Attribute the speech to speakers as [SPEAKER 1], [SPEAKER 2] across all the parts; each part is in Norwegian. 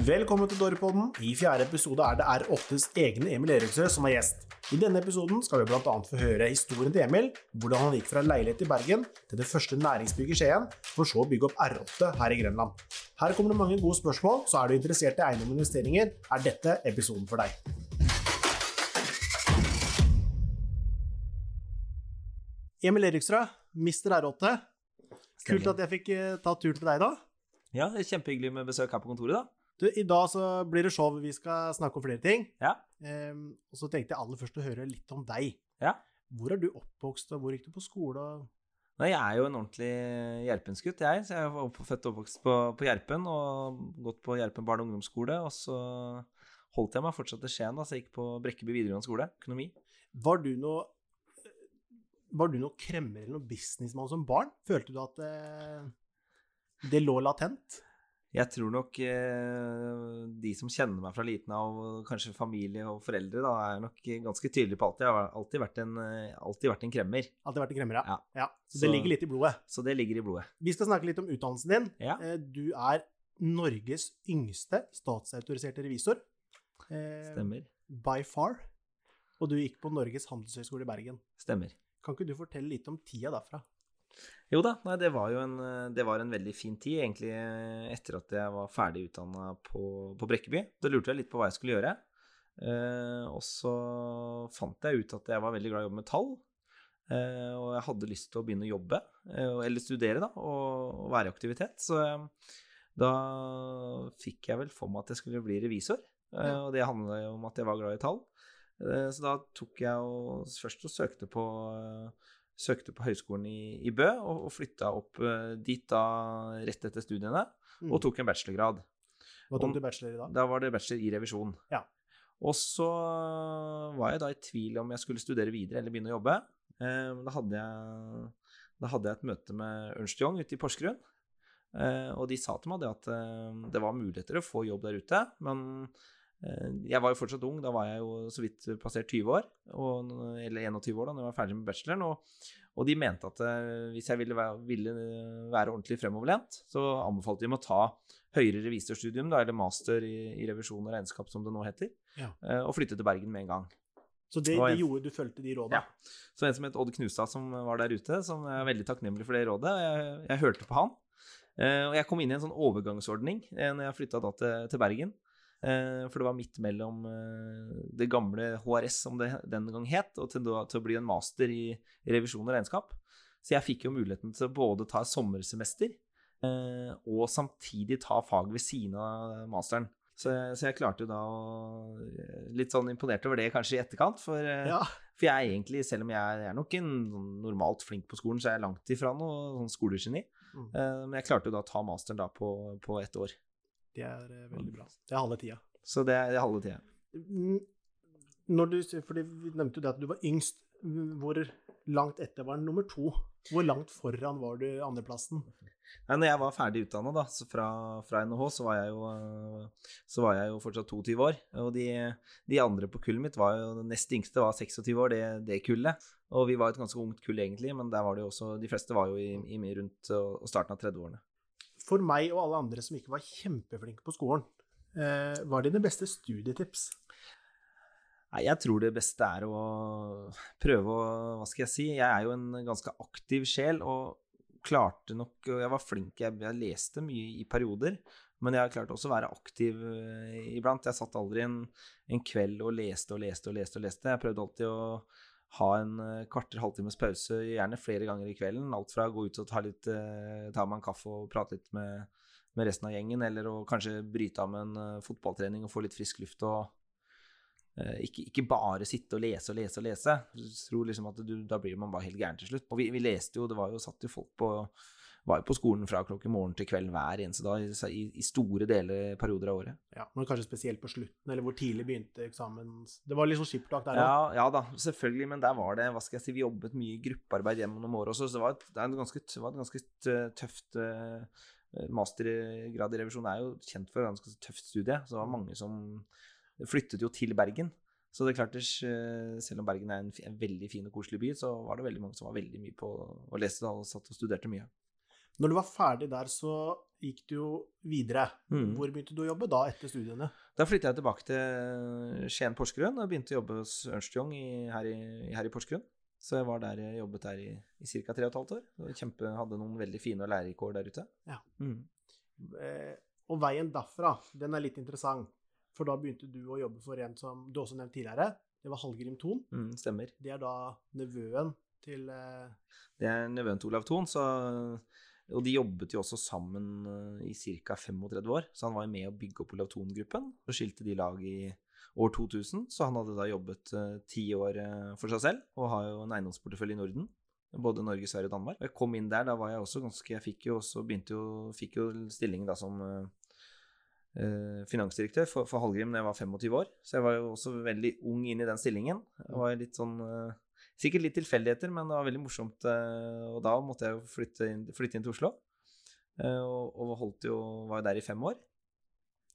[SPEAKER 1] Velkommen til Dorpodden. I fjerde episode er det R8s egne Emil Eriksrød som er gjest. I denne episoden skal vi bl.a. få høre historien til Emil, hvordan han gikk fra leilighet i Bergen til det første næringsbygget i Skien, for så å bygge opp R8 her i Grenland. Her kommer det mange gode spørsmål, så er du interessert i eiendom og investeringer, er dette episoden for deg. Emil Eriksrød, Mr. R8. Kult at jeg fikk eh, ta turen til deg, da.
[SPEAKER 2] Ja, det Kjempehyggelig med besøk her på kontoret, da.
[SPEAKER 1] Du, I dag så blir det show. Vi skal snakke om flere ting.
[SPEAKER 2] Ja.
[SPEAKER 1] Um, og så tenkte jeg aller først å høre litt om deg.
[SPEAKER 2] Ja.
[SPEAKER 1] Hvor er du oppvokst, og hvor gikk du på skole?
[SPEAKER 2] Nei, jeg er jo en ordentlig Gjerpensgutt, jeg. Så jeg er opp, født og oppvokst på, på Gjerpen og gått på Gjerpen barne- og ungdomsskole. Og så holdt jeg meg fortsatt til Skien, da, så jeg gikk på Brekkeby videregående skole, økonomi.
[SPEAKER 1] Var du noe var du noe kremmer eller noe businessmann som barn? Følte du at det, det lå latent?
[SPEAKER 2] Jeg tror nok eh, de som kjenner meg fra liten av, kanskje familie og foreldre, da, er nok ganske tydelige på at jeg har alltid vært en, eh, alltid vært en kremmer.
[SPEAKER 1] Alltid vært en kremmer, ja.
[SPEAKER 2] Ja.
[SPEAKER 1] ja. Så, det ligger litt i blodet.
[SPEAKER 2] Så det ligger i blodet.
[SPEAKER 1] Vi skal snakke litt om utdannelsen din.
[SPEAKER 2] Ja.
[SPEAKER 1] Eh, Du er Norges yngste statsautoriserte revisor. Eh,
[SPEAKER 2] Stemmer.
[SPEAKER 1] By far. Og du gikk på Norges handelshøyskole i Bergen.
[SPEAKER 2] Stemmer.
[SPEAKER 1] Kan ikke du fortelle litt om tida derfra?
[SPEAKER 2] Jo da, nei, det var jo en, det var en veldig fin tid, egentlig, etter at jeg var ferdig utdanna på, på Brekkeby. Da lurte jeg litt på hva jeg skulle gjøre. Eh, og så fant jeg ut at jeg var veldig glad i å jobbe med tall. Eh, og jeg hadde lyst til å begynne å jobbe, eh, eller studere, da, og, og være i aktivitet. Så eh, da fikk jeg vel for meg at jeg skulle bli revisor. Eh, og det handla jo om at jeg var glad i tall. Eh, så da tok jeg og først og søkte på eh, søkte på høyskolen i, i Bø og, og flytta opp uh, dit da rett etter studiene,
[SPEAKER 1] Mm.
[SPEAKER 2] og tok en bachelorgrad.
[SPEAKER 1] Hva tok du bachelor i da?
[SPEAKER 2] Da var det bachelor i revisjon.
[SPEAKER 1] Ja.
[SPEAKER 2] Og så var jeg da i tvil om jeg skulle studere videre eller begynne å jobbe. Eh, men da hadde jeg, da hadde jeg et møte med Ernst Young ute i Porsgrunn. Eh, og de sa til meg det at eh, det var muligheter å få jobb der ute, men eh, jeg var jo fortsatt ung, da var jeg jo så vidt passert 20 år, og, eller 21 år da når jeg var ferdig med bacheloren, og, og de mente at eh, hvis jeg ville være, ville være ordentlig fremoverlent, så anbefalte de meg å ta høyere revisorstudium, da, eller master i, i revisjon og regnskap, som det nå heter,
[SPEAKER 1] Ja.
[SPEAKER 2] eh, og flytte til Bergen med en gang.
[SPEAKER 1] Så det, det gjorde du fulgte de rådene?
[SPEAKER 2] Ja. Så en som het Odd Knustad, som var der ute, som er veldig takknemlig for det rådet. Jeg, jeg hørte på han. Eh, og jeg kom inn i en sånn overgangsordning eh, når jeg flytta da til, til Bergen. Eh, for det var midt mellom eh, det gamle HRS, som det den gang het, og til, til å bli en master i, revisjon og regnskap. Så jeg fikk jo muligheten til å både ta sommersemester eh, og samtidig ta fag ved siden av masteren. Så jeg, så jeg klarte jo da å Litt sånn imponert over det kanskje i etterkant, for
[SPEAKER 1] Ja.
[SPEAKER 2] for jeg er egentlig, selv om jeg er nok en sånn normalt flink på skolen, så er jeg langt ifra noe sånn skolegeni.
[SPEAKER 1] Mm.
[SPEAKER 2] Men jeg klarte jo da å ta masteren da på, på ett år.
[SPEAKER 1] Det er eh, veldig bra. Det er halve tida.
[SPEAKER 2] Så det er halve tida.
[SPEAKER 1] Mm, Når du, fordi Vi nevnte jo det at du var yngst. Hvor langt etter var nummer to? Hvor langt foran var du andreplassen?
[SPEAKER 2] Nei, når jeg var ferdig utdanna da, fra, fra NHH, så var, jeg jo, eh, så var jeg jo fortsatt 22 år. Og de, de andre på kullet mitt var jo Den nest yngste var 26 år, det, det kullet. Og vi var et ganske ungt kull egentlig, men der var det jo også De fleste var jo i, i rundt og starten av 30-årene.
[SPEAKER 1] For meg og alle andre som ikke var kjempeflinke på skolen, eh, hva er dine beste studietips?
[SPEAKER 2] Nei, jeg tror det beste er å prøve å Hva skal jeg si? Jeg er jo en ganske aktiv sjel og klarte nok og Jeg var flink, jeg, jeg leste mye i perioder, men jeg har klart også å være aktiv eh, iblant. Jeg satt aldri en, en kveld og leste og leste og leste og leste. Jeg prøvde alltid å ha en eh, kvarter, halvtimes pause, gjerne flere ganger i kvelden. Alt fra å gå ut og ta, litt, eh, ta meg en kaffe og prate litt med, med resten av gjengen, eller å kanskje bryte av med en eh, fotballtrening og få litt frisk luft. og ikke, ikke bare sitte og lese og lese og lese. Jeg tror liksom at du, Da blir man bare helt gæren til slutt. Og vi, vi leste jo, det var jo satt jo folk på var jo på skolen fra klokken morgen til kveld hver eneste dag i, i store deler perioder av året.
[SPEAKER 1] Ja, men kanskje spesielt på slutten, eller hvor tidlig begynte eksamen. Det var litt sånn skippertak der òg.
[SPEAKER 2] Ja, ja da, selvfølgelig, men der var det hva skal jeg si, Vi jobbet mye i gruppearbeid gjennom året også, så det var et, det en ganske, var et ganske tøft eh, Mastergrad i revisjon er jo kjent for et ganske tøft studie, så det var mange som flyttet jo til Bergen. Så det er klart, selv om Bergen er en, veldig fin og koselig by, så var det veldig mange som var veldig mye på å lese og satt og studerte mye.
[SPEAKER 1] Når du var ferdig der, så gikk du jo videre.
[SPEAKER 2] Mm.
[SPEAKER 1] Hvor begynte du å jobbe da, etter studiene?
[SPEAKER 2] Da flytta jeg tilbake til Skien Porsgrunn og begynte å jobbe hos Ernst Young i, her, i, her i Porsgrunn. Så jeg var der, jobbet der i, i ca. tre og et halvt år. Kjempe, hadde noen veldig fine og lærerike år der ute.
[SPEAKER 1] Ja.
[SPEAKER 2] Mm.
[SPEAKER 1] Eh, og veien derfra, den er litt interessant. For da begynte du å jobbe for en som du også nevnte tidligere. Det var Hallgrim Thon.
[SPEAKER 2] Mm, stemmer.
[SPEAKER 1] Det er da nevøen til eh,
[SPEAKER 2] Det er nevøen til Olav Thon, så og de jobbet jo også sammen eh, i ca. 35 år, så han var jo med å bygge opp Olav Thon-gruppen. Så skilte de lag i år 2000, så han hadde da jobbet eh, ti år eh, for seg selv, og har jo en eiendomsportefølje i Norden. Både Norge, Sverige og Danmark. Og jeg kom inn der, da var jeg også ganske Jeg fikk jo også begynte jo Fikk jo stilling da som eh, finansdirektør for, for Hallgrim da jeg var 25 år. Så jeg var jo også veldig ung inn i den stillingen. Jeg var litt sånn Sikkert litt tilfeldigheter, men det var veldig morsomt. eh, og da måtte jeg jo flytte flytte inn til Oslo. Eh, og, og holdt jo, var jo der i fem år.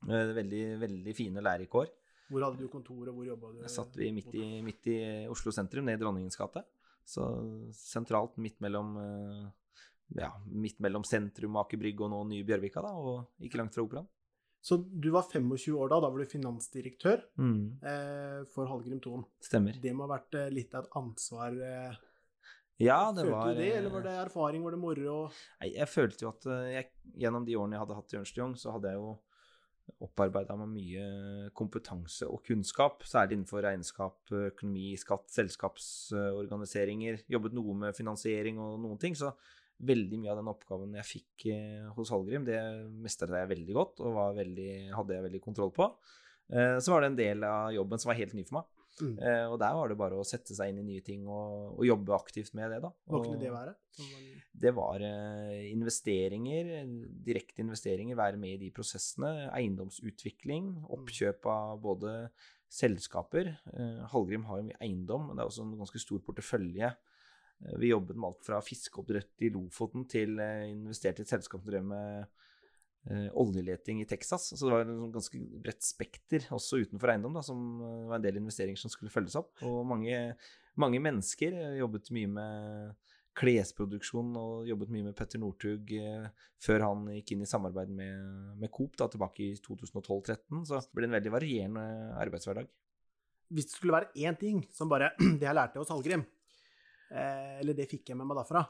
[SPEAKER 2] Eh, veldig, veldig fine lærerike år.
[SPEAKER 1] Hvor hadde du kontor, og hvor jobba du?
[SPEAKER 2] Jeg satt vi midt i, midt i Oslo sentrum, ned i Dronningens gate. Så sentralt midt mellom ja, midt mellom sentrum, Aker Brygge og nå nye Bjørvika, da, og ikke langt fra Operaen.
[SPEAKER 1] Så du var 25 år da, da var du finansdirektør eh, for Hallgrim Thon.
[SPEAKER 2] Stemmer.
[SPEAKER 1] Det må ha vært eh, litt av et ansvar. Eh.
[SPEAKER 2] Ja, det
[SPEAKER 1] Følte
[SPEAKER 2] var
[SPEAKER 1] du det, eller var
[SPEAKER 2] eh,
[SPEAKER 1] det erfaring, var det moro?
[SPEAKER 2] Nei, jeg følte jo at eh, jeg, gjennom de årene jeg hadde hatt i Ernst Young, så hadde jeg jo opparbeida meg mye kompetanse og kunnskap, særlig innenfor regnskap, økonomi, skatt, selskapsorganiseringer. Jobbet noe med finansiering og noen ting. Så veldig mye av den oppgaven jeg fikk eh, hos Hallgrim, det mestret jeg veldig godt og var veldig, hadde jeg veldig kontroll på. Eh, Så var det en del av jobben som var helt ny for meg.
[SPEAKER 1] Mm.
[SPEAKER 2] Eh, Og der var det bare å sette seg inn i nye ting og, og jobbe aktivt med det, da.
[SPEAKER 1] Hva kunne det være? Man-
[SPEAKER 2] det var investeringer, direkte investeringer, være med i de prosessene. Eiendomsutvikling, oppkjøp av både selskaper. Hallgrim har jo mye eiendom, men det er også en ganske stor portefølje. Eh, Vi jobbet med alt fra fiskeoppdrett i Lofoten til eh, investerte i et selskap som drev med eh, oljeleting i Texas. Så det var en sånn ganske bredt spekter også utenfor eiendom, da, som var en del investeringer som skulle følges opp. Og mange, mange mennesker jobbet mye med klesproduksjon og jobbet mye med Petter Northug før han gikk inn i samarbeid med, med Coop da, tilbake i 2012-2013. Så det ble en veldig varierende arbeidshverdag.
[SPEAKER 1] Hvis det skulle være én ting som bare Det jeg lærte hos Hallgrim, eller det fikk jeg med meg derfra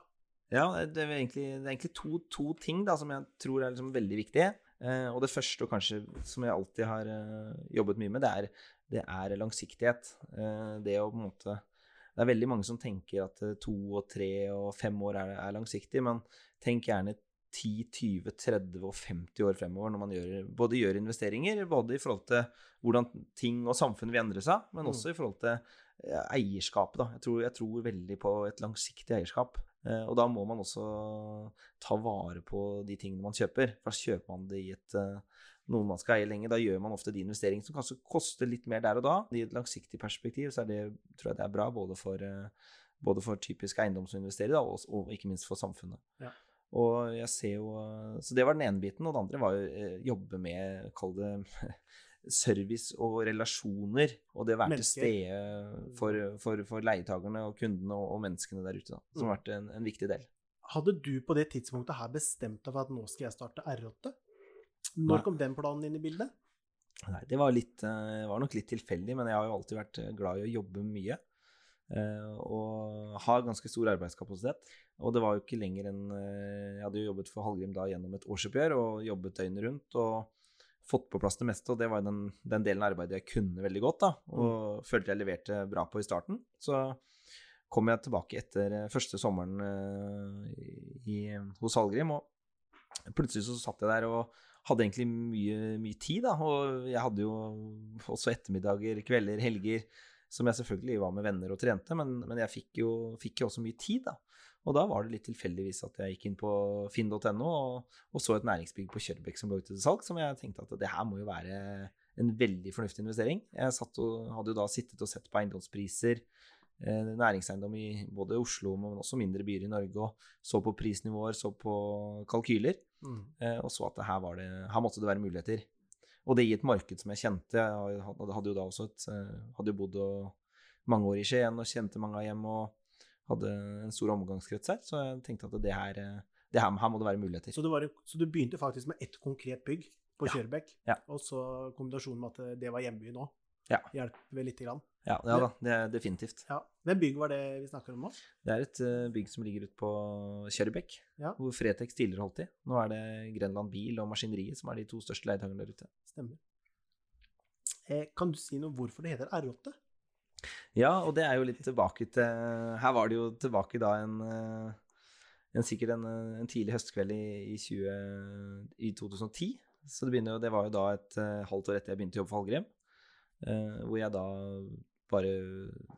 [SPEAKER 2] Ja, det er egentlig, det er egentlig to, to ting da, som jeg tror er liksom veldig viktige. Eh, og det første, og kanskje som jeg alltid har eh, jobbet mye med, det er, det er langsiktighet. Eh, det å på en måte Det er veldig mange som tenker at eh, to og tre og fem år er, er langsiktig, men tenk gjerne 10, 20, 30 og 50 år fremover når man gjør, både gjør investeringer, både i forhold til hvordan ting og samfunn vil endre seg, men
[SPEAKER 1] Mm.
[SPEAKER 2] også i forhold til eh, eierskapet. Da. Jeg, tror, jeg tror veldig på et langsiktig eierskap. Eh, Og da må man også ta vare på de tingene man kjøper. For da kjøper man det i et eh, noe man skal eie lenge. Da gjør man ofte de investeringene som kanskje koster litt mer der og da. I et langsiktig perspektiv så er det, tror jeg det er bra både for, eh, både for typisk eiendom som investerer, da, og, og ikke minst for samfunnet.
[SPEAKER 1] Ja.
[SPEAKER 2] Og jeg ser jo eh, Så det var den ene biten. Og det andre var jo eh, jobbe med, kall det service og relasjoner, og det å være til stede for, for, for leietakerne og kundene og, og menneskene der ute, da, som
[SPEAKER 1] Mm.
[SPEAKER 2] har vært en, en viktig del.
[SPEAKER 1] Hadde du på det tidspunktet her bestemt deg for at nå skal jeg starte R8? Når
[SPEAKER 2] Nei.
[SPEAKER 1] kom den planen inn i bildet?
[SPEAKER 2] Nei, det var, litt, eh, var nok litt tilfeldig, men jeg har jo alltid vært eh, glad i å jobbe mye. eh, Og har ganske stor arbeidskapasitet. Og det var jo ikke lenger enn Jeg hadde jo jobbet for Hallgrim da gjennom et årsoppgjør og jobbet døgnet rundt. og fått på plass det meste, og det var den, den delen av arbeidet jeg kunne veldig godt. da, Og følte jeg leverte bra på i starten. Så kom jeg tilbake etter eh, første sommeren eh, i, hos Hallgrim, og plutselig så satt jeg der og hadde egentlig mye, mye tid, da. Og jeg hadde jo også ettermiddager, kvelder, helger som jeg selvfølgelig var med venner og trente, men, men jeg fikk jo, fikk jo også mye tid, da. Og da var det litt tilfeldigvis at jeg gikk inn på finn.no og, og så et næringsbygg på Kjørbekk som lå ute til salg, som jeg tenkte at det her må jo være en veldig fornuftig investering. Jeg satt og, hadde jo da sittet og sett på eiendomspriser, eh, næringseiendom i både Oslo, men også mindre byer i Norge, og så på prisnivåer, så på kalkyler.
[SPEAKER 1] Mm.
[SPEAKER 2] Eh, og så at her, var det, her måtte det være muligheter. Og det i et marked som jeg kjente. Jeg hadde hadde jo da også et, eh, hadde jo bodd mange år i Skien og kjente mange av hjem og hadde en stor omgangskrets her. Så jeg tenkte at det her, eh, det her, her må det være muligheter.
[SPEAKER 1] Så, det var, en- så du begynte faktisk med ett konkret bygg på
[SPEAKER 2] Ja.
[SPEAKER 1] Kjørbekk,
[SPEAKER 2] Ja.
[SPEAKER 1] og så kombinasjonen med at det var hjembyen nå,
[SPEAKER 2] Ja.
[SPEAKER 1] hjelper vel lite grann.
[SPEAKER 2] Ja, ja da, det er definitivt.
[SPEAKER 1] Ja. Hvem bygg var det vi snakker om nå?
[SPEAKER 2] Det er et eh, bygg som ligger ute på Kjørbekk,
[SPEAKER 1] Ja.
[SPEAKER 2] hvor Fretex tidligere holdt til. Nå er det Grenland Bil og Maskineriet som er de to største leietakerne der ute.
[SPEAKER 1] Stemmer. Eh, kan du si noe om hvorfor det heter R8?
[SPEAKER 2] Ja, og det er jo litt tilbake til Her var det jo tilbake da en, eh, en sikkert en, eh, en tidlig høstkveld i, i, 20, i 2010. Så det, begynner, det var jo da et eh, halvt år etter jeg begynte å jobbe for Hallgrim. eh, hvor jeg da bare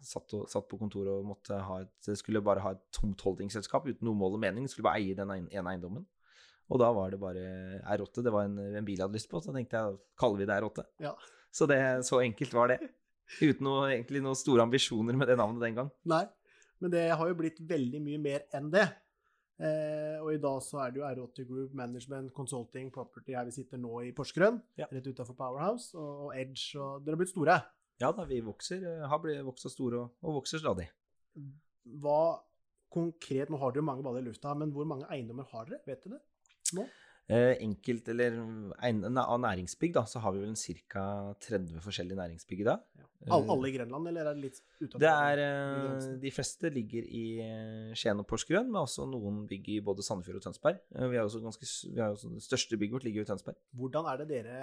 [SPEAKER 2] satt, og, satt på kontoret og måtte ha et, skulle bare ha et tomt holdingsselskap uten noe mål og mening. Skulle bare eie den ene eiendommen. Og da var det bare R8. Det var en, en bil jeg hadde lyst på, så tenkte jeg kaller vi det R8.
[SPEAKER 1] Ja.
[SPEAKER 2] Så det, så enkelt var det. Uten noe, egentlig noen store ambisjoner med det navnet den gang.
[SPEAKER 1] Nei, men det har jo blitt veldig mye mer enn det. Eh, og i dag så er det jo R80 Group Management Consulting Property her vi sitter nå i Porsgrunn,
[SPEAKER 2] Ja.
[SPEAKER 1] rett utafor Powerhouse, og, Edge, og dere har blitt store.
[SPEAKER 2] Ja da, vi vokser. eh, Har blitt vokst store og, og vokser stadig.
[SPEAKER 1] Hva konkret, nå har dere mange baller i lufta, men hvor mange eiendommer har dere? Vet dere det?
[SPEAKER 2] Eh, enkelt, eller av næringsbygg, da, så har vi vel ca. 30 forskjellige næringsbygg i dag.
[SPEAKER 1] Alle, alle i Grenland, eller er det litt utenfor?
[SPEAKER 2] Det er eh. De fleste ligger i eh, Skien og Porsgrunn, men også noen bygg i både Sandefjord og Tønsberg. Eh, Vi har også ganske, vi har også, det største bygget vårt ligger i Tønsberg.
[SPEAKER 1] Hvordan er det dere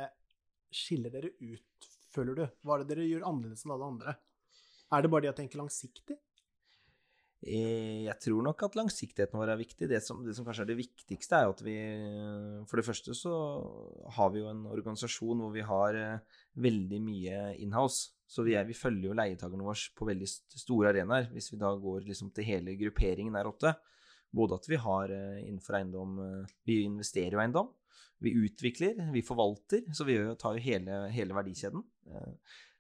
[SPEAKER 1] skiller dere ut, føler du? Hva er det dere gjør annerledes enn alle andre? Er det bare det å tenke langsiktig?
[SPEAKER 2] Eh, Jeg tror nok at langsiktigheten vår er viktig. Det som, det som kanskje er det viktigste, er at vi For det første så har vi jo en organisasjon hvor vi har eh, veldig mye inhouse. Så vi, er, vi følger jo leietakerne våre på veldig store arenaer. Hvis vi da går liksom til hele grupperingen der åtte. Både at vi har eh, innenfor eiendom Vi investerer jo eiendom. Vi utvikler, vi forvalter. Så vi tar jo hele, hele verdikjeden.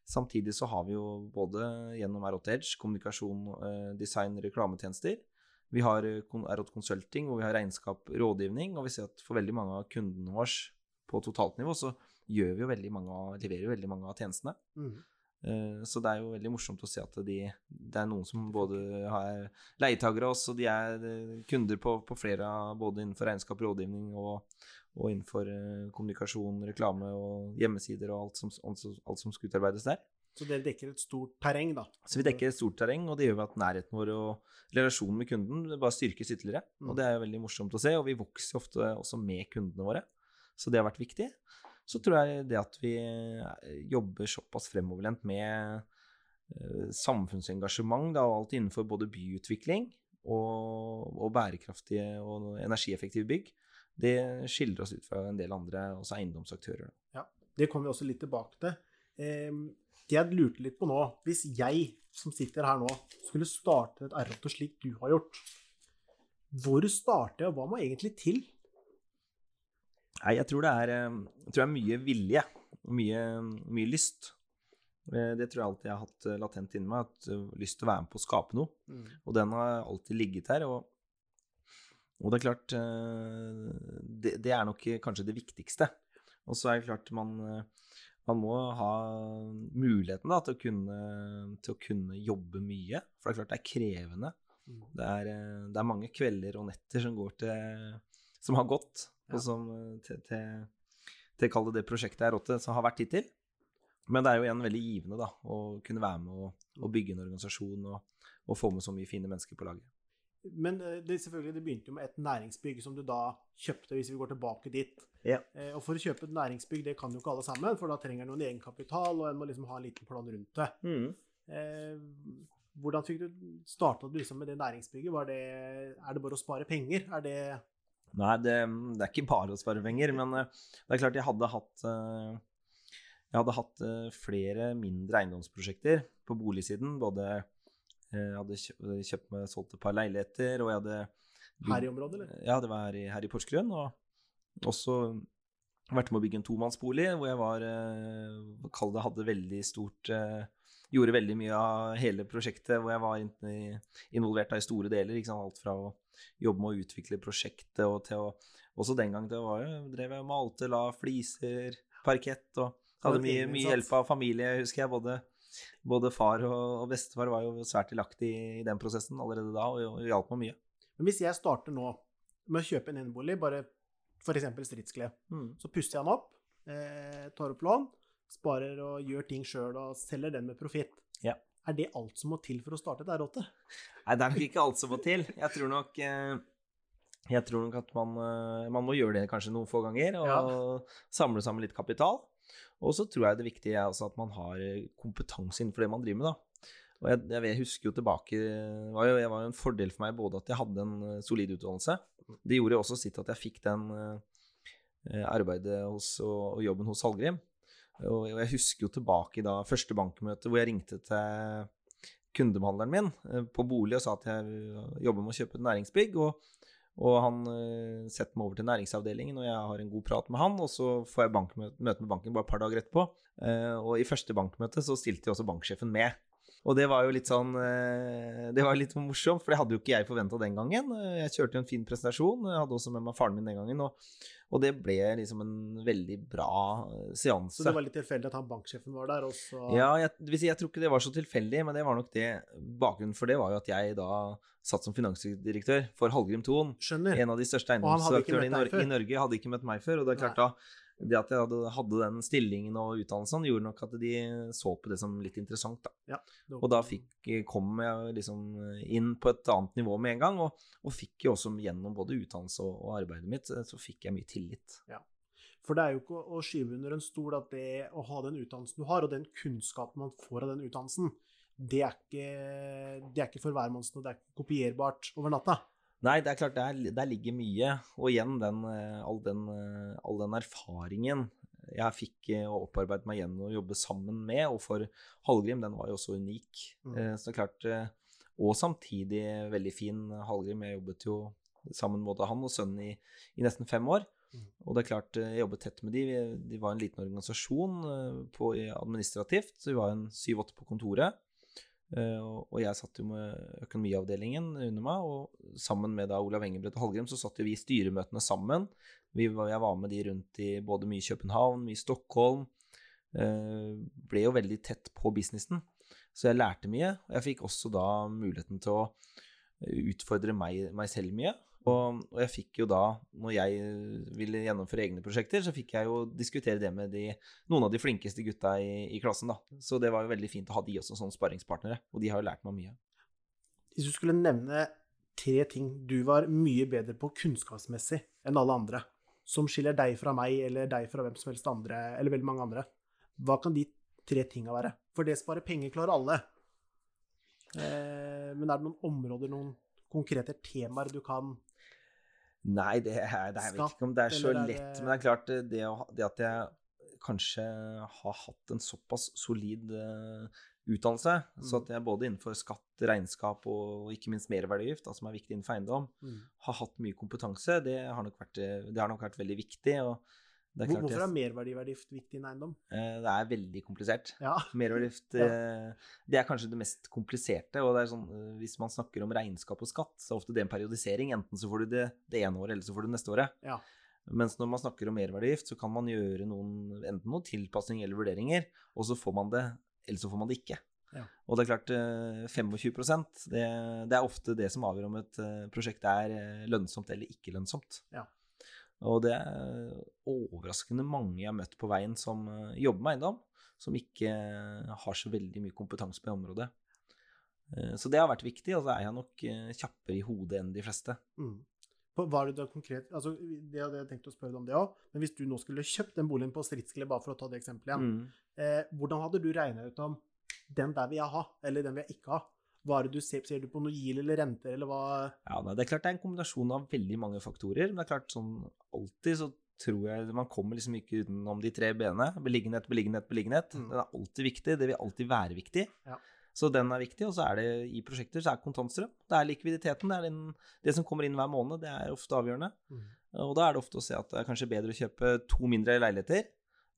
[SPEAKER 2] Eh, Samtidig så har vi jo både gjennom R8 Edge kommunikasjon, eh, design, reklametjenester. Vi har Erot R8 Consulting, hvor vi har regnskap, rådgivning. Og vi ser at for veldig mange av kundene våre på totalt nivå, så gjør vi jo veldig mange av, leverer jo veldig mange av tjenestene.
[SPEAKER 1] Mhm.
[SPEAKER 2] Eh, Så det er jo veldig morsomt å se at de, det er noen som både har leietagere av oss, og de er eh, kunder på, på flere av både innenfor regnskap, rådgivning og, og innenfor eh, kommunikasjon, reklame og hjemmesider og alt som, alt, som- skal utarbeides der.
[SPEAKER 1] Så dere dekker et stort terreng, da?
[SPEAKER 2] Så vi dekker et stort terreng, og det gjør vi at nærheten vår og relasjonen med kunden bare styrkes ytterligere.
[SPEAKER 1] Mm.
[SPEAKER 2] Og det er jo veldig morsomt å se, og vi vokser ofte også med kundene våre. Så det har vært viktig. Så tror jeg det at vi eh, jobber såpass fremoverlent med eh, samfunnsengasjement, da, og alt innenfor både byutvikling og, og bærekraftige og energieffektive bygg, det skiller oss ut fra en del andre, også eiendomsaktører. Ja,
[SPEAKER 1] Det kommer vi også litt tilbake til. Eh, det jeg lurte litt på nå, hvis jeg som sitter her nå, skulle starte et R8 slik du har gjort, hvor starter jeg, og hva må egentlig til?
[SPEAKER 2] Nei, jeg tror det er, eh, jeg tror det er mye vilje og mye, mye lyst. Eh, Det tror jeg alltid jeg har hatt latent inni meg, at eh, lyst til å være med på å skape noe. Og den har alltid ligget her. Og, og det er klart eh, det, det er nok kanskje det viktigste. Og så er det klart man, eh, man må ha muligheten da, til, å kunne, til å kunne jobbe mye. For det er klart det er krevende.
[SPEAKER 1] Mm.
[SPEAKER 2] Det er, eh, det er mange kvelder og netter som går til Som har gått,
[SPEAKER 1] Ja.
[SPEAKER 2] og som til, til, til kall det det prosjektet her åtte, som har vært hittil. Men det er jo igjen veldig givende da, å kunne være med og, og bygge en organisasjon og, og få med så mye fine mennesker på laget.
[SPEAKER 1] Men eh, det, selvfølgelig, det begynte jo med et næringsbygg som du da kjøpte, hvis vi går tilbake dit.
[SPEAKER 2] Ja.
[SPEAKER 1] Eh, og for å kjøpe et næringsbygg, det kan jo ikke alle sammen, for da trenger noen egenkapital, og en må liksom ha en liten plan rundt det. Eh, hvordan fikk du starta liksom med det næringsbygget? Var det, er det bare å spare penger? Er det
[SPEAKER 2] Nei, det, det er ikke bare å spare penger, men eh, det er klart jeg hadde hatt Jeg hadde hatt flere mindre eiendomsprosjekter på boligsiden. Både jeg hadde kjøpt, kjøpt meg solgt et par leiligheter, og jeg hadde
[SPEAKER 1] her i området, eller?
[SPEAKER 2] Ja, det var her i, her i Porsgrunn. Og også vært med å bygge en tomannsbolig hvor jeg var eh, Kall det hadde veldig stort eh, Gjorde veldig mye av hele prosjektet hvor jeg var involvert i store deler. Alt fra å jobbe med å utvikle prosjektet og til å Også den gang til å være, drev jeg og malte, la fliser, parkett og hadde mye, mye hjelp av familie, husker jeg. Både, både far og, bestefar var jo svært delaktig i den prosessen allerede da og, og hjalp meg mye.
[SPEAKER 1] Men hvis jeg starter nå, med å kjøpe en enebolig, bare f.eks. stridsklede.
[SPEAKER 2] Mm.
[SPEAKER 1] Så pusser jeg den opp, eh, tar opp lån, sparer og gjør ting sjøl og selger den med profitt.
[SPEAKER 2] Ja.
[SPEAKER 1] Er det alt som må til for å starte et R8?
[SPEAKER 2] Nei, det er nok ikke alt som må til. Jeg tror nok eh, jeg tror nok at man, eh, man må gjøre det kanskje noen få ganger, og
[SPEAKER 1] Ja.
[SPEAKER 2] samle sammen litt kapital. Og så tror jeg det viktige er at man har eh, kompetanse innenfor det man driver med, da. Og jeg, jeg, husker jo tilbake Det var jo, var jo en fordel for meg både at jeg hadde en eh, solid utdannelse. Det gjorde jo også sitt at jeg fikk den eh, arbeidet hos, og, jobben hos Hallgrim. Og, jeg husker jo tilbake da første bankmøte hvor jeg ringte til kundebehandleren min på bolig og sa at jeg jobber med å kjøpe et næringsbygg. Og, og han eh, setter meg over til næringsavdelingen, og jeg har en god prat med han. Og så får jeg møte med banken bare et par dager etterpå. Uh, og i første bankmøte så stilte jo også banksjefen med. Og det var jo litt sånn eh, Det var litt morsomt, for det hadde jo ikke jeg forventa den gangen. Eh, Jeg kjørte jo en fin presentasjon, jeg hadde også med meg faren min den gangen. Og, og det ble liksom en veldig bra eh, seanse.
[SPEAKER 1] Så det var litt tilfeldig at han banksjefen var der, også?
[SPEAKER 2] Ja, jeg, jeg tror ikke det var så tilfeldig, men det var nok det Bakgrunnen for det var jo at jeg da satt som finansdirektør for Hallgrim Thon,
[SPEAKER 1] Skjønner.
[SPEAKER 2] en av de største eiendomsaktørene i, Nor i Norge. Hadde ikke møtt meg før. Og det er klart da det at jeg hadde, hadde den stillingen og utdannelsen, gjorde nok at de så på det som litt interessant. da.
[SPEAKER 1] Ja,
[SPEAKER 2] Og da fikk, kom jeg liksom inn på et annet nivå med en gang, og, og fikk jo også gjennom både utdannelse og, og arbeidet mitt, så fikk jeg mye tillit.
[SPEAKER 1] For det er jo ikke å skyve under en stol at det å ha den utdannelsen du har, og den kunnskapen man får av den utdannelsen, det er ikke, det er ikke for hvermannsen, og det er ikke kopierbart over natta.
[SPEAKER 2] Nei, det er klart, der, der ligger mye. Og igjen, den, eh, all, den, eh, all den erfaringen jeg fikk eh, og opparbeidet meg gjennom å jobbe sammen med, og for Hallgrim, den var jo også unik.
[SPEAKER 1] Mm.
[SPEAKER 2] Eh, Så det er klart, eh, Og samtidig veldig fin Hallgrim. Jeg jobbet jo sammen med både han og sønnen i, i nesten fem år.
[SPEAKER 1] Mm.
[SPEAKER 2] Og det er klart, eh, jeg jobbet tett med de. De var en liten organisasjon eh, på, administrativt, så vi var en syv-åtte på kontoret. Eh, og jeg satt jo med økonomiavdelingen under meg, og sammen med da Olav Engebrett og Hallgrim så satt jo vi i styremøtene sammen. Vi, jeg var med de rundt i både mye København, mye Stockholm. Eh, ble jo veldig tett på businessen, så jeg lærte mye. Og jeg fikk også da muligheten til å utfordre meg, meg selv mye. Og, og jeg fikk jo da, når jeg ville gjennomføre egne prosjekter, så fikk jeg jo diskutere det med de, noen av de flinkeste gutta i, i klassen, da. Så det var jo veldig fint å ha de også som sparringspartnere, og de har jo lært meg mye.
[SPEAKER 1] Hvis du skulle nevne tre ting du var mye bedre på kunnskapsmessig enn alle andre, som skiller deg fra meg eller deg fra hvem som helst andre, eller veldig mange andre, hva kan de tre tinga være? For det sparer penger klarer alle. Eh, men er det noen områder, noen konkrete temaer du kan
[SPEAKER 2] Nei, det, er, det er, jeg vet ikke om det er så lett, men det er klart det, det, det at jeg kanskje har hatt en såpass solid eh, utdannelse, så
[SPEAKER 1] Mm.
[SPEAKER 2] at jeg både innenfor skatt, regnskap og, ikke minst merverdiavgift, da, som er viktig innenfor eiendom, har hatt mye kompetanse, det har nok vært, eh, det har nok vært veldig viktig. og er
[SPEAKER 1] Hvor- Hvorfor er merverdiavgift viktig i en eiendom?
[SPEAKER 2] eh, Det er veldig komplisert.
[SPEAKER 1] Ja.
[SPEAKER 2] Merverdiavgift eh, det er kanskje det mest kompliserte. og det sånn, eh, Hvis man snakker om regnskap og skatt, så er ofte det en periodisering. Enten så får du det det ene året, eller så får du det neste året.
[SPEAKER 1] Ja.
[SPEAKER 2] Mens når man snakker om merverdiavgift, så kan man gjøre noen, enten noen tilpasning eller vurderinger, og så får man det, eller så får man det ikke.
[SPEAKER 1] Ja.
[SPEAKER 2] Og det er klart, eh, 25 det, det er ofte det som avgjør om et prosjekt er lønnsomt eller ikke lønnsomt.
[SPEAKER 1] Ja.
[SPEAKER 2] Og det er overraskende mange jeg har møtt på veien som eh, jobber med eiendom, som ikke eh, har så veldig mye kompetanse på det området. Eh, Så det har vært viktig, og så er jeg nok kjappere i hodet enn de fleste.
[SPEAKER 1] Mm. Hva er det da konkret altså Det hadde jeg tenkt å spørre deg om det òg, men hvis du nå skulle kjøpt den boligen på Stridskle, bare for å ta det eksempelet igjen,
[SPEAKER 2] Mm.
[SPEAKER 1] eh, hvordan hadde du regna ut om den der vil jeg ha, eller den vil jeg ikke ha? Hva er det du ser, ser du på noe GIL eller renter, eller hva
[SPEAKER 2] Ja, det er klart det er en kombinasjon av veldig mange faktorer, men det er klart sånn alltid så tror jeg man kommer liksom ikke utenom de tre b-ene. Beliggenhet, beliggenhet, beliggenhet.
[SPEAKER 1] Mm.
[SPEAKER 2] Den er alltid viktig. Det vil alltid være viktig.
[SPEAKER 1] Ja.
[SPEAKER 2] Så den er viktig, og så er det i prosjekter så er kontantstrøm. Det er likviditeten. Det er den, det som kommer inn hver måned. Det er ofte avgjørende.
[SPEAKER 1] Mm.
[SPEAKER 2] Og da er det ofte å se at det er kanskje bedre å kjøpe to mindre leiligheter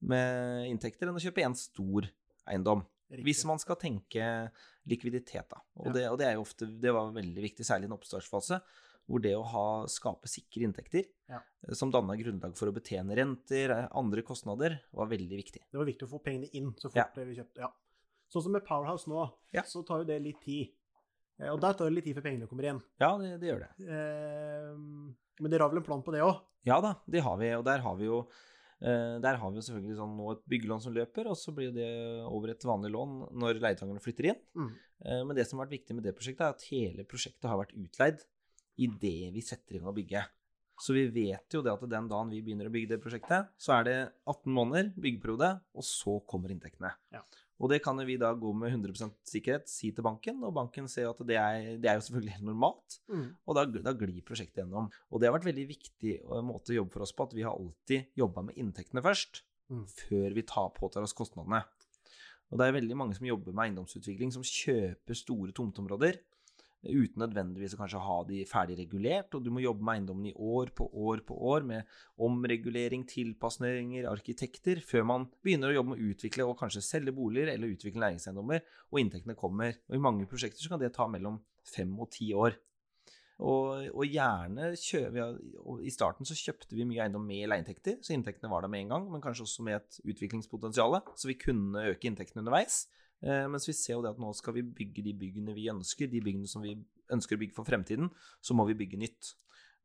[SPEAKER 2] med inntekter enn å kjøpe én stor eiendom.
[SPEAKER 1] Riktig.
[SPEAKER 2] Hvis man skal tenke likviditet, da. Og,
[SPEAKER 1] Ja.
[SPEAKER 2] det, og det er jo ofte Det var veldig viktig, særlig i en oppstartsfase, hvor det å ha, skape sikre inntekter
[SPEAKER 1] Ja.
[SPEAKER 2] eh, som danna grunnlag for å betjene renter, eh, andre kostnader, var veldig viktig.
[SPEAKER 1] Det var viktig å få pengene inn så fort
[SPEAKER 2] Ja.
[SPEAKER 1] det vi kjøpte. Ja. Sånn som med Powerhouse nå, så tar jo det litt tid. Eh, Og der tar det litt tid før pengene kommer igjen.
[SPEAKER 2] Ja, det, det gjør det.
[SPEAKER 1] Eh, Men dere har vel en plan på det òg?
[SPEAKER 2] Ja da, det har vi, og der har vi jo der har vi jo selvfølgelig sånn nå et byggelån som løper, og så blir det over et vanlig lån når leietakerne flytter inn.
[SPEAKER 1] Mm.
[SPEAKER 2] Eh, Men det som har vært viktig med det prosjektet, er at hele prosjektet har vært utleid idet vi setter i gang å bygge. Så vi vet jo det at den dagen vi begynner å bygge det prosjektet, så er det 18 måneder byggeperiode, og så kommer inntektene.
[SPEAKER 1] Ja.
[SPEAKER 2] Og det kan vi da gå med 100% sikkerhet si til banken, og banken ser at det er, det er jo selvfølgelig helt normalt.
[SPEAKER 1] Mm.
[SPEAKER 2] Og da, da glir prosjektet gjennom. Og det har vært veldig viktig eh, måte å jobbe for oss på, at vi har alltid jobba med inntektene først,
[SPEAKER 1] Mm.
[SPEAKER 2] før vi tar påtar oss kostnadene. Og det er veldig mange som jobber med eiendomsutvikling, som kjøper store tomteområder uten nødvendigvis å kanskje ha de ferdig regulert, og du må jobbe med eiendommen i år på år på år med omregulering, tilpasninger, arkitekter, før man begynner å jobbe med å utvikle og kanskje selge boliger eller utvikle næringseiendommer, og inntektene kommer. Og i mange prosjekter så kan det ta mellom fem og ti år. Og, og gjerne kjø, vi har, og I starten så kjøpte vi mye eiendom med leieinntekter, så inntektene var der med en gang, men kanskje også med et utviklingspotensial, så vi kunne øke inntektene underveis. Eh, mens vi ser jo det at nå skal vi bygge de byggene vi ønsker, de byggene som vi ønsker å bygge for fremtiden, så må vi bygge nytt.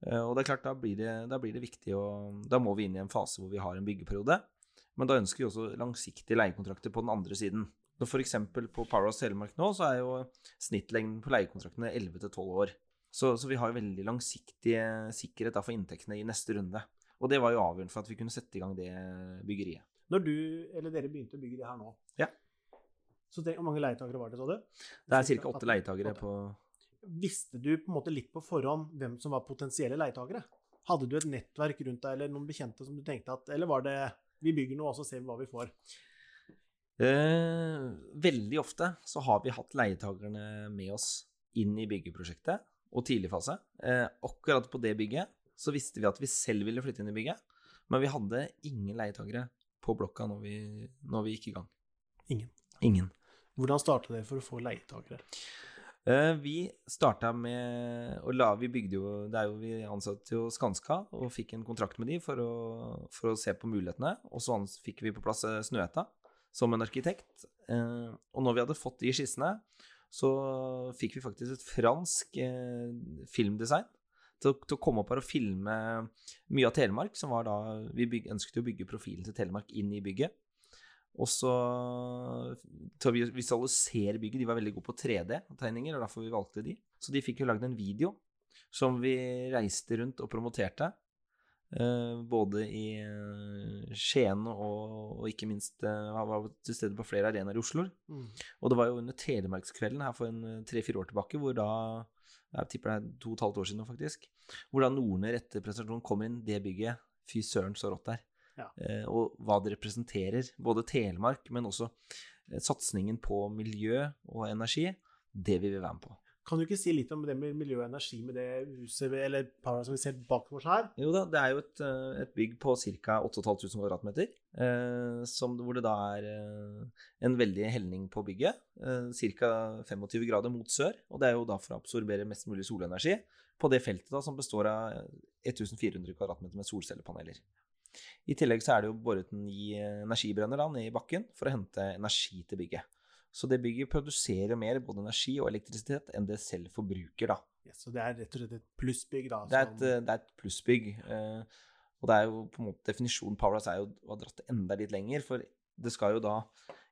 [SPEAKER 2] Eh, og det er klart, da blir det, da blir det viktig å Da må vi inn i en fase hvor vi har en byggeperiode. Men da ønsker vi også langsiktige leiekontrakter på den andre siden. For eksempel på Powerhouse Telemark nå, så er jo snittlengden på leiekontraktene 11-12 år. Så, så vi har veldig langsiktig sikkerhet for inntektene i neste runde. Og det var jo avgjørende for at vi kunne sette i gang det byggeriet.
[SPEAKER 1] Når du, eller dere begynte å bygge det her nå,
[SPEAKER 2] Ja.
[SPEAKER 1] Så hvor mange leietakere var det, sa du?
[SPEAKER 2] Det er ca. åtte leietakere på
[SPEAKER 1] Visste du på en måte litt på forhånd hvem som var potensielle leietakere? Hadde du et nettverk rundt deg, eller noen bekjente som du tenkte at Eller var det vi bygger noe, og så ser vi hva vi får?
[SPEAKER 2] Eh, veldig ofte så har vi hatt leietakerne med oss inn i byggeprosjektet og tidligfase. Eh, akkurat på det bygget så visste vi at vi selv ville flytte inn i bygget, men vi hadde ingen leietakere på blokka når vi, når vi gikk i gang.
[SPEAKER 1] Ingen.
[SPEAKER 2] Ingen.
[SPEAKER 1] Hvordan starta dere for å få leietakere?
[SPEAKER 2] Eh, vi starta med å la Vi bygde jo Det er jo Vi ansatte jo Skanska og fikk en kontrakt med de for å, for å se på mulighetene. Og så fikk vi på plass eh, Snøhetta som en arkitekt. Eh, og når vi hadde fått de skissene, så fikk vi faktisk et fransk filmdesign til, til å komme opp her og filme mye av Telemark, som var da Vi bygg, ønsket å bygge profilen til Telemark inn i bygget. Og så til å visualisere bygget. De var veldig gode på 3D-tegninger, og derfor vi valgte de. Så de fikk jo lagd en video som vi reiste rundt og promoterte. Eh, både i eh, Skien og, og ikke minst eh, var- til stede på flere arenaer i Oslo.
[SPEAKER 1] Mm.
[SPEAKER 2] Og det var jo under Telemarkskvelden her for en tre-fire år tilbake, hvor da Jeg tipper det er to og et halvt år siden faktisk. Hvor da Norne etter presentasjonen kommer inn det bygget. Fy søren, så rått det er.
[SPEAKER 1] Ja.
[SPEAKER 2] Eh, og hva det representerer. Både Telemark, men også eh, satsingen på miljø og energi. Det vil vi være med på.
[SPEAKER 1] Kan du ikke si litt om det med miljø og energi med det huset, eller paret som vi ser bak oss her?
[SPEAKER 2] Jo da, det er jo et, eh, et bygg på ca. 8500 kvadratmeter. Eh, som, hvor det da er en veldig helning på bygget. Eh, ca. 25 grader mot sør. Og det er jo da for å absorbere mest mulig solenergi på det feltet da som består av 1400 kvadratmeter med solcellepaneler. I tillegg så er det jo boret ni ny energibrønner da, ned i bakken for å hente energi til bygget. Så det bygget produserer mer både energi og elektrisitet enn det selv forbruker, da.
[SPEAKER 1] Ja, så det er rett og slett et plussbygg, da.
[SPEAKER 2] Det er et, eh, det er et plussbygg. eh, Og det er jo på en måte definisjonen Powerhouse er jo å ha dratt det enda litt lenger. For det skal jo da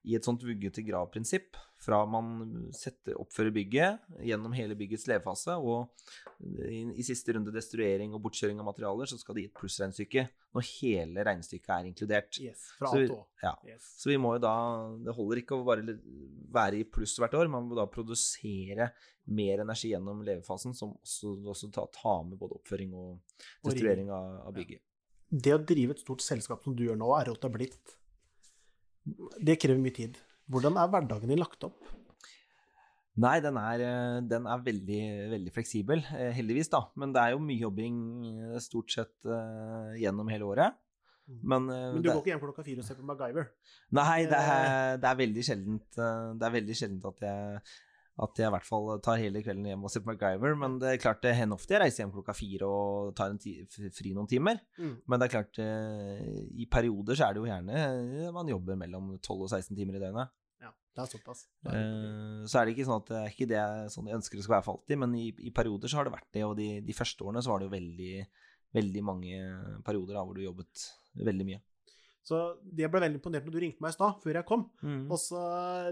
[SPEAKER 2] i et sånt vugge til grav-prinsipp, fra man setter, oppfører bygget gjennom hele byggets levefase, og i, i siste runde destruering og bortkjøring av materialer, så skal det gi et plussregnestykke når hele regnestykket er inkludert.
[SPEAKER 1] Yes, fra
[SPEAKER 2] Så vi- Ja.
[SPEAKER 1] Yes.
[SPEAKER 2] Så vi må jo da Det holder ikke å bare være i pluss hvert år, man må da produsere mer energi gjennom levefasen, som også, også ta, ta med både oppføring og destruering av, av bygget.
[SPEAKER 1] Det å drive et stort selskap som du gjør nå, er rått er blitt. Det krever mye tid. Hvordan er hverdagen din lagt opp?
[SPEAKER 2] Nei, den er, eh, den er veldig, veldig fleksibel, eh, heldigvis, da. Men det er jo mye jobbing eh, stort sett gjennom hele året. Men, eh,
[SPEAKER 1] Men du
[SPEAKER 2] det,
[SPEAKER 1] går ikke hjem klokka fire og ser på MacGyver?
[SPEAKER 2] Nei, det er, det er veldig sjeldent Det er veldig sjeldent at jeg at jeg i hvert fall tar hele kvelden hjem og ser på MacGyver. Men det er klart det hender ofte jeg reiser hjem klokka fire og tar fri noen timer.
[SPEAKER 1] Mm.
[SPEAKER 2] Men det er klart, eh, i perioder så er det jo gjerne eh, man jobber mellom 12 og 16 timer i døgnet.
[SPEAKER 1] Ja, det er såpass.
[SPEAKER 2] Uh, så er det ikke sånn at det er ikke det sånn jeg ønsker det skal være for alltid, men i, i, perioder så har det vært det. Og de, de første årene så var det jo veldig, veldig mange perioder da, hvor du jobbet veldig mye.
[SPEAKER 1] Så det ble veldig imponert når du ringte meg i stad, før jeg kom. Mm. Og så,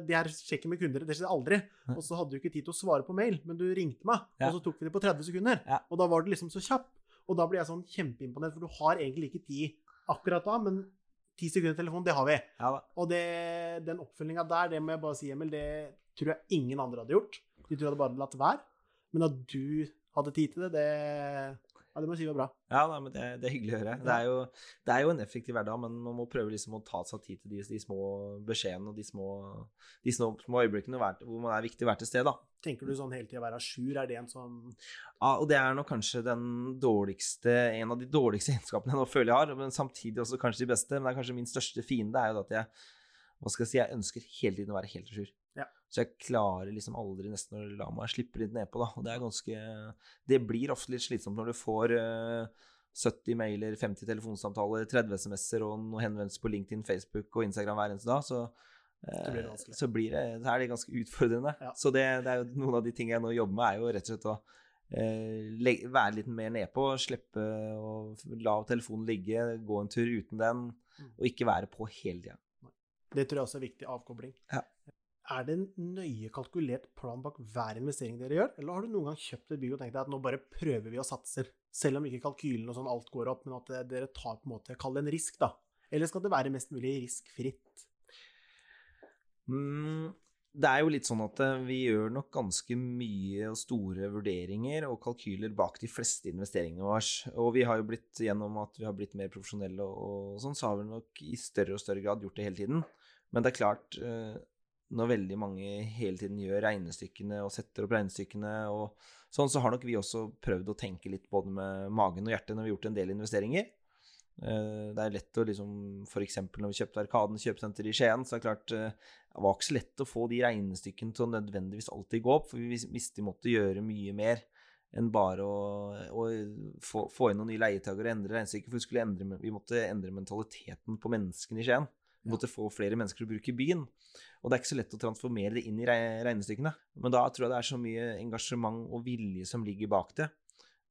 [SPEAKER 1] Det her sjekken med kunder, det skjedde aldri. Og så hadde du ikke tid til å svare på mail, men du ringte meg, ja. og så tok vi det på 30 sekunder. Ja. Og da var du liksom så kjapp. Og da ble jeg sånn kjempeimponert, for du har egentlig ikke tid akkurat da, men ti sekunder telefon, det har vi. Ja, og det, den oppfølginga der, det må jeg bare si, Emil, det tror jeg ingen andre hadde gjort. De tror jeg hadde bare latt være. Men at du hadde tid til det, det ja, det må jeg si var bra.
[SPEAKER 2] Ja, nei, men det, det, er hyggelig å høre. Det er, jo, det er, jo, en effektiv hverdag, men man må prøve liksom å ta seg tid til de, de små beskjedene og de små, de små, små øyeblikkene hvor man er viktig å være til stede.
[SPEAKER 1] Tenker du sånn hele tida være à jour, er det en sånn
[SPEAKER 2] Ja, og det er nok kanskje den dårligste, en av de dårligste egenskapene jeg nå føler jeg har, men samtidig også kanskje de beste. Men det er kanskje min største fiende, er jo at jeg hva skal jeg si, jeg ønsker hele tiden å være helt à jour. Ja. Så jeg klarer liksom aldri nesten å la meg slippe litt nedpå, da. Og det er ganske Det blir ofte litt slitsomt når du får uh, 70 mailer, 50 telefonsamtaler, 30 SMS-er og noen henvendelser på LinkedIn, Facebook og Instagram hver eneste dag. Så, uh, blir det så, blir det, så er det ganske utfordrende. Ja. Så det, det, er jo noen av de tingene jeg nå jobber med, er jo rett og slett å uh, være litt mer nedpå, slippe å la telefonen ligge, gå en tur uten den, mm. og ikke være på hele tida.
[SPEAKER 1] Det tror jeg også er viktig avkobling. Ja. Er det en nøye kalkulert plan bak hver investering dere gjør, eller har du noen gang kjøpt et bygg og tenkt deg at nå bare prøver vi og satser, selv om ikke kalkylen og sånn alt går opp, men at dere tar på en måte, kall det en risk, da? Eller skal det være mest mulig riskfritt?
[SPEAKER 2] Mm, det er jo litt sånn at eh, vi gjør nok ganske mye og store vurderinger og kalkyler bak de fleste investeringene våre. Og vi har jo blitt, gjennom at vi har blitt mer profesjonelle og, og sånn, så har vi nok i større og større grad gjort det hele tiden. Men det er klart, eh, når veldig mange hele tiden gjør regnestykkene og setter opp regnestykkene og sånn, så har nok vi også prøvd å tenke litt både med magen og hjertet når vi har gjort en del investeringer. Eh, det er lett å liksom F.eks. når vi kjøpte Arkaden kjøpesenter i Skien, så er det klart eh, det var ikke så lett å få de regnestykkene til å nødvendigvis alltid gå opp, for vi visste vi måtte gjøre mye mer enn bare å, å få, få, inn noen nye leietakere og endre regnestykket. For vi, endre, vi måtte endre mentaliteten på menneskene i Skien. Måtte få flere mennesker til å bruke byen. Og det er ikke så lett å transformere det inn i regnestykkene. Men da tror jeg det er så mye engasjement og vilje som ligger bak det.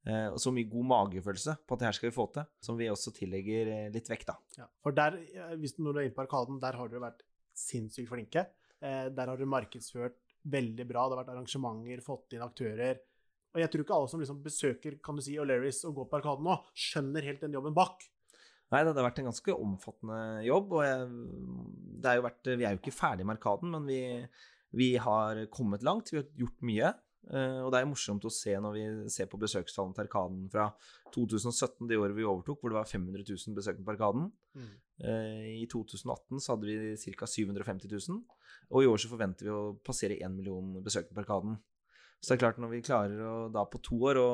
[SPEAKER 2] Eh, og så mye god magefølelse på at det her skal vi få til, som vi også tillegger eh, litt vekt, da.
[SPEAKER 1] Ja, for der, hvis du når du er inne på Arkaden, der har dere vært sinnssykt flinke. Eh, der har du markedsført veldig bra. Det har vært arrangementer, fått inn aktører. Og jeg tror ikke alle som liksom besøker kan du si, O'Lerris og går på Arkaden nå, skjønner helt den jobben bak.
[SPEAKER 2] Nei, det har vært en ganske omfattende jobb. Og jeg, det er jo vært, vi er jo ikke ferdig med Arkaden, men vi, vi, har kommet langt. Vi har gjort mye. Eh, og det er jo morsomt å se når vi ser på besøkstallene til Arkaden fra 2017, det året vi overtok, hvor det var 500 000 besøkende på Arkaden. Mm. Eh, I 2018 så hadde vi ca. 750 000. Og i år så forventer vi å passere 1 million besøkende på Arkaden. Så det er klart, når vi klarer å da på to år å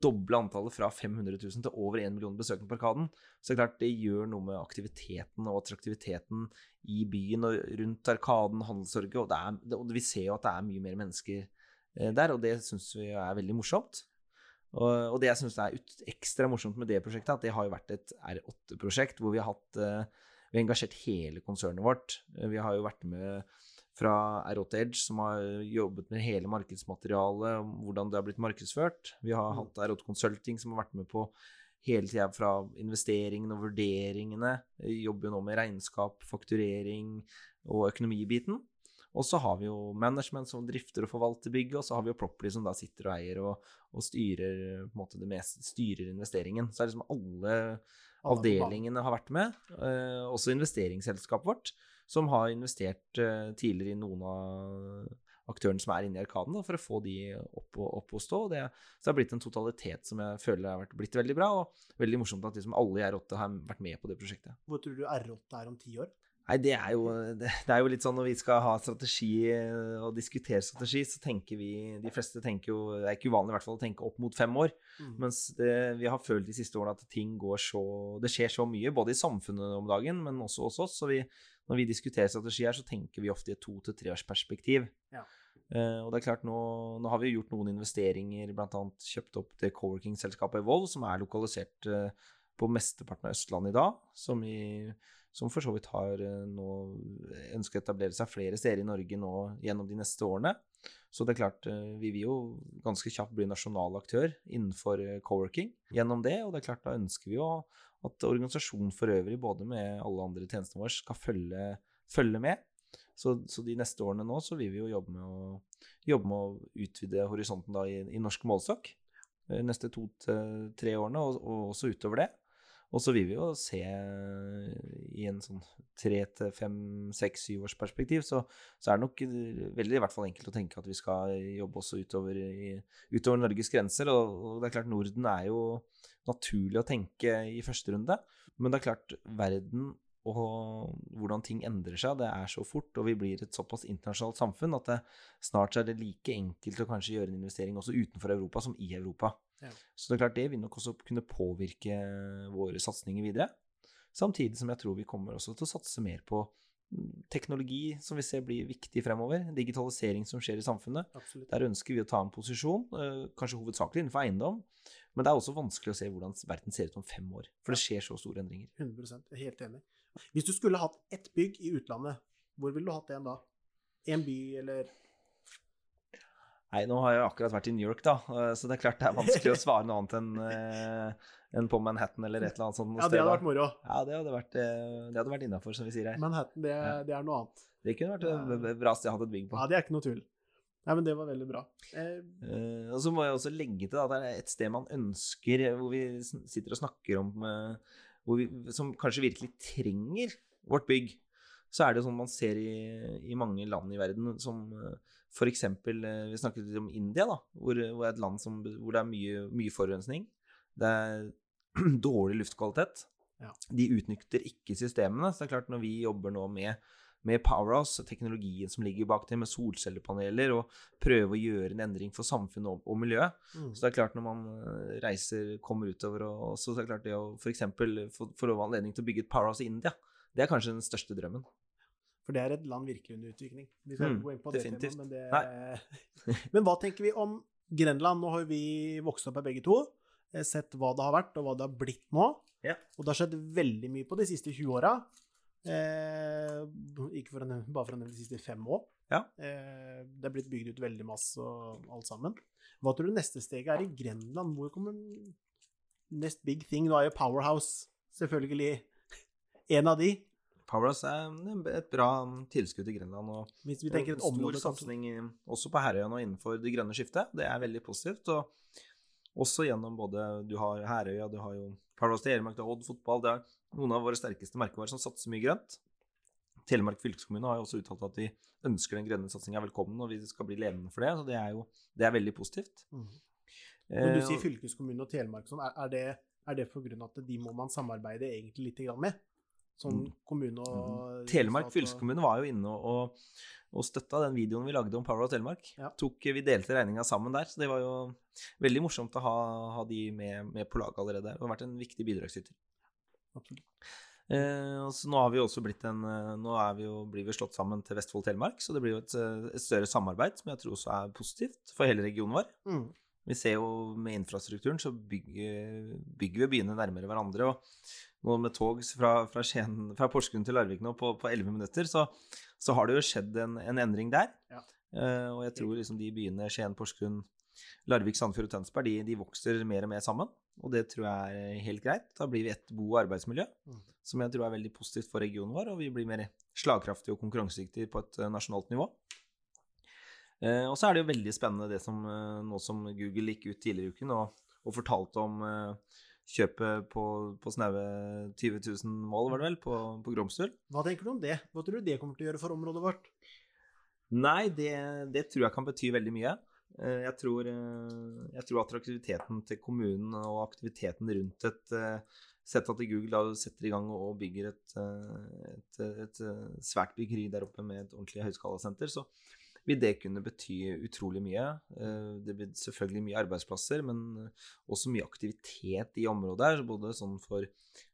[SPEAKER 2] doble antallet fra 500 000 til over 1 million besøkende på Arkaden, så er klart det gjør noe med aktiviteten og attraktiviteten i byen og rundt Arkaden, Handelstorget, og, det og vi ser jo at det er mye mer mennesker eh, der, og det syns vi er veldig morsomt. Og, og det jeg syns er ekstra morsomt med det prosjektet, at det har jo vært et R8-prosjekt hvor vi har hatt eh, vi har engasjert hele konsernet vårt. Vi har jo vært med fra R8 Edge, som har jobbet med hele markedsmaterialet, hvordan det har blitt markedsført. Vi har mm. hatt R8 Consulting, som har vært med på hele tida fra investeringene og vurderingene. Vi jobber jo nå med regnskap, fakturering og økonomibiten. Og så har vi jo management som drifter og forvalter bygget, og så har vi jo Property som da sitter og eier og, og styrer, på en måte det meste, styrer investeringen. Så er det liksom alle avdelingene har vært med, eh, også investeringsselskapet vårt som har investert uh, tidligere i noen av aktørene som er inne i Arkaden, da, for å få de opp og, opp og stå. Det, så det har blitt en totalitet som jeg føler har vært, blitt veldig bra, og veldig morsomt at liksom alle i R8 har vært med på det prosjektet.
[SPEAKER 1] Hvor tror du R8 er om ti år?
[SPEAKER 2] Nei, det er, jo, det, er jo litt sånn når vi skal ha strategi eh, og diskutere strategi, så tenker vi De fleste tenker jo Det er ikke uvanlig i hvert fall å tenke opp mot fem år. Mm. Mens det, vi har følt de siste årene at ting går så Det skjer så mye, både i samfunnet om dagen, men også hos oss. Så vi, når vi diskuterer strategi her, så tenker vi ofte i et to- til treårsperspektiv. Ja. Uh, og det er klart, nå, nå, har vi gjort noen investeringer, bl.a. kjøpt opp det coworking-selskapet Evolve, som er lokalisert uh, på mesteparten av Østlandet i dag. Som, i, som for så vidt har uh, nå ønsker å etablere seg flere steder i Norge nå gjennom de neste årene. Så det er klart, vi vil jo ganske kjapt bli nasjonal aktør innenfor co-working gjennom det. Og det er klart, da ønsker vi jo at organisasjonen for øvrig, både med alle andre tjenestene våre, skal følge, følge med. Så, så, de neste årene nå så vil vi jo jobbe med å, jobbe med å utvide horisonten da i, i norsk målestokk. Neste to til tre årene, og, og, også utover det. Og så vil vi jo se i en sånn tre til fem, seks, syv års perspektiv, så, så, er det nok veldig i hvert fall enkelt å tenke at vi skal jobbe også utover, i, utover Norges grenser. Og, og, det er klart, Norden er jo naturlig å tenke i første runde. Men det er klart, verden og hvordan ting endrer seg. Det er så fort, og vi blir et såpass internasjonalt samfunn at det, snart er det like enkelt å kanskje gjøre en investering også utenfor Europa som i Europa. Ja. Så det er klart det vil nok også kunne påvirke våre satsinger videre. Samtidig som jeg tror vi kommer også til å satse mer på teknologi som vi ser blir viktig fremover. Digitalisering som skjer i samfunnet. Absolutt. Der ønsker vi å ta en posisjon, eh, kanskje hovedsakelig innenfor eiendom. Men det er også vanskelig å se hvordan verden ser ut om fem år. For det skjer så store endringer.
[SPEAKER 1] 100 jeg er helt enig. Hvis du skulle hatt ett bygg i utlandet, hvor ville du hatt det da? En by, eller
[SPEAKER 2] Nei, nå har jeg akkurat vært i New York, da, eh, så det er klart det er vanskelig å svare noe annet enn uh, enn på Manhattan eller et eller annet sånt.
[SPEAKER 1] Ja, det hadde vært moro.
[SPEAKER 2] Ja, det hadde vært, eh, det hadde vært innafor, som vi sier her.
[SPEAKER 1] Manhattan, det, det, er noe annet.
[SPEAKER 2] Det kunne vært et bra sted å ha et bygg på.
[SPEAKER 1] Ja, det er ikke noe tull. Nei, men det var veldig bra.
[SPEAKER 2] Eh, uh, og så må jeg også legge til at det er et sted man ønsker, hvor vi sitter og snakker om vi, Som kanskje virkelig trenger vårt bygg. Så er det jo sånn man ser i, i mange land i verden, som uh, for eksempel Vi snakket litt om India, da, hvor, hvor er et land som, hvor det er mye, mye forurensning. Det er dårlig luftkvalitet. Ja. De utnytter ikke systemene. Så det er klart, når vi jobber nå med, med Powerhouse, teknologien som ligger bak det, med solcellepaneler, og prøver å gjøre en endring for samfunnet og, og miljøet mm. Så det er klart, når man eh, reiser, kommer utover og så er det klart det å f.eks. få lov anledning til å bygge et Powerhouse i India, det er kanskje den største drømmen.
[SPEAKER 1] For det er et land virkelig under utvikling. Vi skal mm, gå inn på det definitivt. Temaet, men, det... men hva tenker vi om Grenland? Nå har vi vokst opp her begge to. Eh, sett hva det har vært, og hva det har blitt nå. Ja. Og det har skjedd veldig mye på de siste 20 åra. Eh, ikke for nevne, bare for å nevne de siste fem år. Ja. Eh, det er blitt bygd ut veldig masse og alt sammen. Hva tror du neste steget er i Grenland? Hvor kommer nest big thing? Nå er jo Powerhouse selvfølgelig en av de.
[SPEAKER 2] Powerhouse er et bra tilskudd til Grenland. Og,
[SPEAKER 1] Hvis vi tenker
[SPEAKER 2] område, stor satsing også på Herøya nå innenfor det grønne skiftet. Det er veldig positivt. og også gjennom både Du har Herøya, du har jo Paradise Telemark, du har Odd fotball. Det er noen av våre sterkeste merkevarer som satser mye grønt. Telemark fylkeskommune har jo også uttalt at de ønsker den grønne satsinga velkommen, og vi skal bli levende for det. Så det er jo det er veldig positivt. Mm.
[SPEAKER 1] Når du eh, sier fylkeskommune og Telemark sånn, er, er det, er det pga. at de må man samarbeide egentlig litt med? Sånn mm. kommune og
[SPEAKER 2] mm. Telemark fylkeskommune var jo inne og, og støtta den videoen vi lagde om Power of Telemark. Ja. Tok, vi delte regninga sammen der, så det var jo veldig morsomt å ha, ha de med, med, på laget allerede. Det har vært en viktig bidragsyter. Absolutt. Eh, så nå har vi også blitt en eh, Nå vi jo, blir vi slått sammen til Vestfold Telemark, så det blir jo et, eh, et, større samarbeid som jeg tror også er positivt for hele regionen vår. Mm. Vi ser jo med infrastrukturen så bygger, bygger vi byene nærmere hverandre. og nå med tog fra, fra, Skien, fra Porsgrunn til Larvik nå på, på 11 minutter, så, så, har det jo skjedd en, en endring der. Ja. Uh, og jeg tror liksom de byene Skien, Porsgrunn, Larvik, Sandefjord og Tønsberg de, de, vokser mer og mer sammen. Og det tror jeg er helt greit. Da blir vi et bo- og arbeidsmiljø, mm. som jeg tror er veldig positivt for regionen vår. Og vi blir mer slagkraftige og konkurransedyktige på et uh, nasjonalt nivå. Uh, og så er det jo veldig spennende det som nå som Google gikk ut tidligere i uken og, og fortalte om kjøpet på, på snaue 20 000 mål, var det vel, på, på Gromsdøl.
[SPEAKER 1] Hva tenker du om det? Hva tror du det kommer til å gjøre for området vårt?
[SPEAKER 2] Nei, det, det tror jeg kan bety veldig mye. Eh, jeg tror, eh, jeg tror attraktiviteten til kommunen og aktiviteten rundt et eh, Sett at Google da setter i gang og bygger et, et, et svært byggeri der oppe med et ordentlig høyskalasenter, så vil det kunne bety utrolig mye. Eh, det blir selvfølgelig mye arbeidsplasser, men også mye aktivitet i området her. Både sånn for,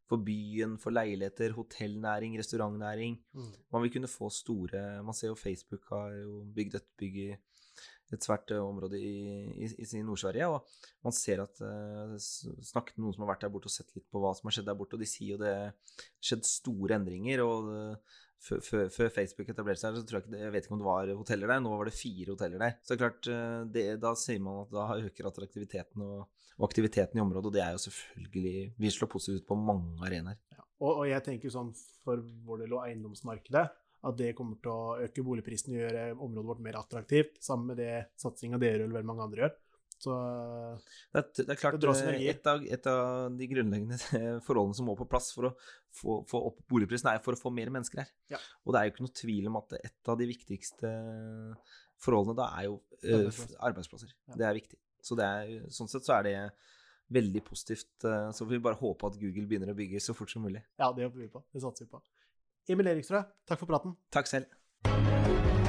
[SPEAKER 2] for byen, for leiligheter, hotellnæring, restaurantnæring. Mm. Man vil kunne få store Man ser jo Facebook har jo bygd et bygg i et svært eh, område i, i, i Nord-Sverige. Og man ser at uh, Snakket med noen som har vært der borte og sett litt på hva som har skjedd der borte, og de sier jo det har skjedd store endringer. Og det, før, Facebook etablerte seg, så tror jeg ikke jeg vet ikke om det var hoteller der. Nå var det fire hoteller der. Så det er klart, eh, det, da sier man at da øker attraktiviteten og, og, aktiviteten i området, og det er jo selvfølgelig Vi slår positivt ut på mange arenaer.
[SPEAKER 1] Ja. Og, og, jeg tenker sånn for vår del og eiendomsmarkedet at det kommer til å øke boligprisen og gjøre området vårt mer attraktivt, sammen med det satsinga dere og veldig mange andre gjør. Så
[SPEAKER 2] det, er, det er klart det et, av, et, av, de grunnleggende forholdene som må på plass for å få, få opp boligprisen, er for å få mer mennesker her.
[SPEAKER 1] Ja.
[SPEAKER 2] Og det er jo ikke noe tvil om at et av de viktigste forholdene da er jo arbeidsplasser. arbeidsplasser. Ja. Det er viktig. Så det er, sånn sett så er det veldig positivt. Så får vi bare håpe at Google begynner å bygge så fort som mulig.
[SPEAKER 1] Ja, det håper vi på. Det satser vi på. Emil Eriksrød, takk for praten.
[SPEAKER 2] Takk selv.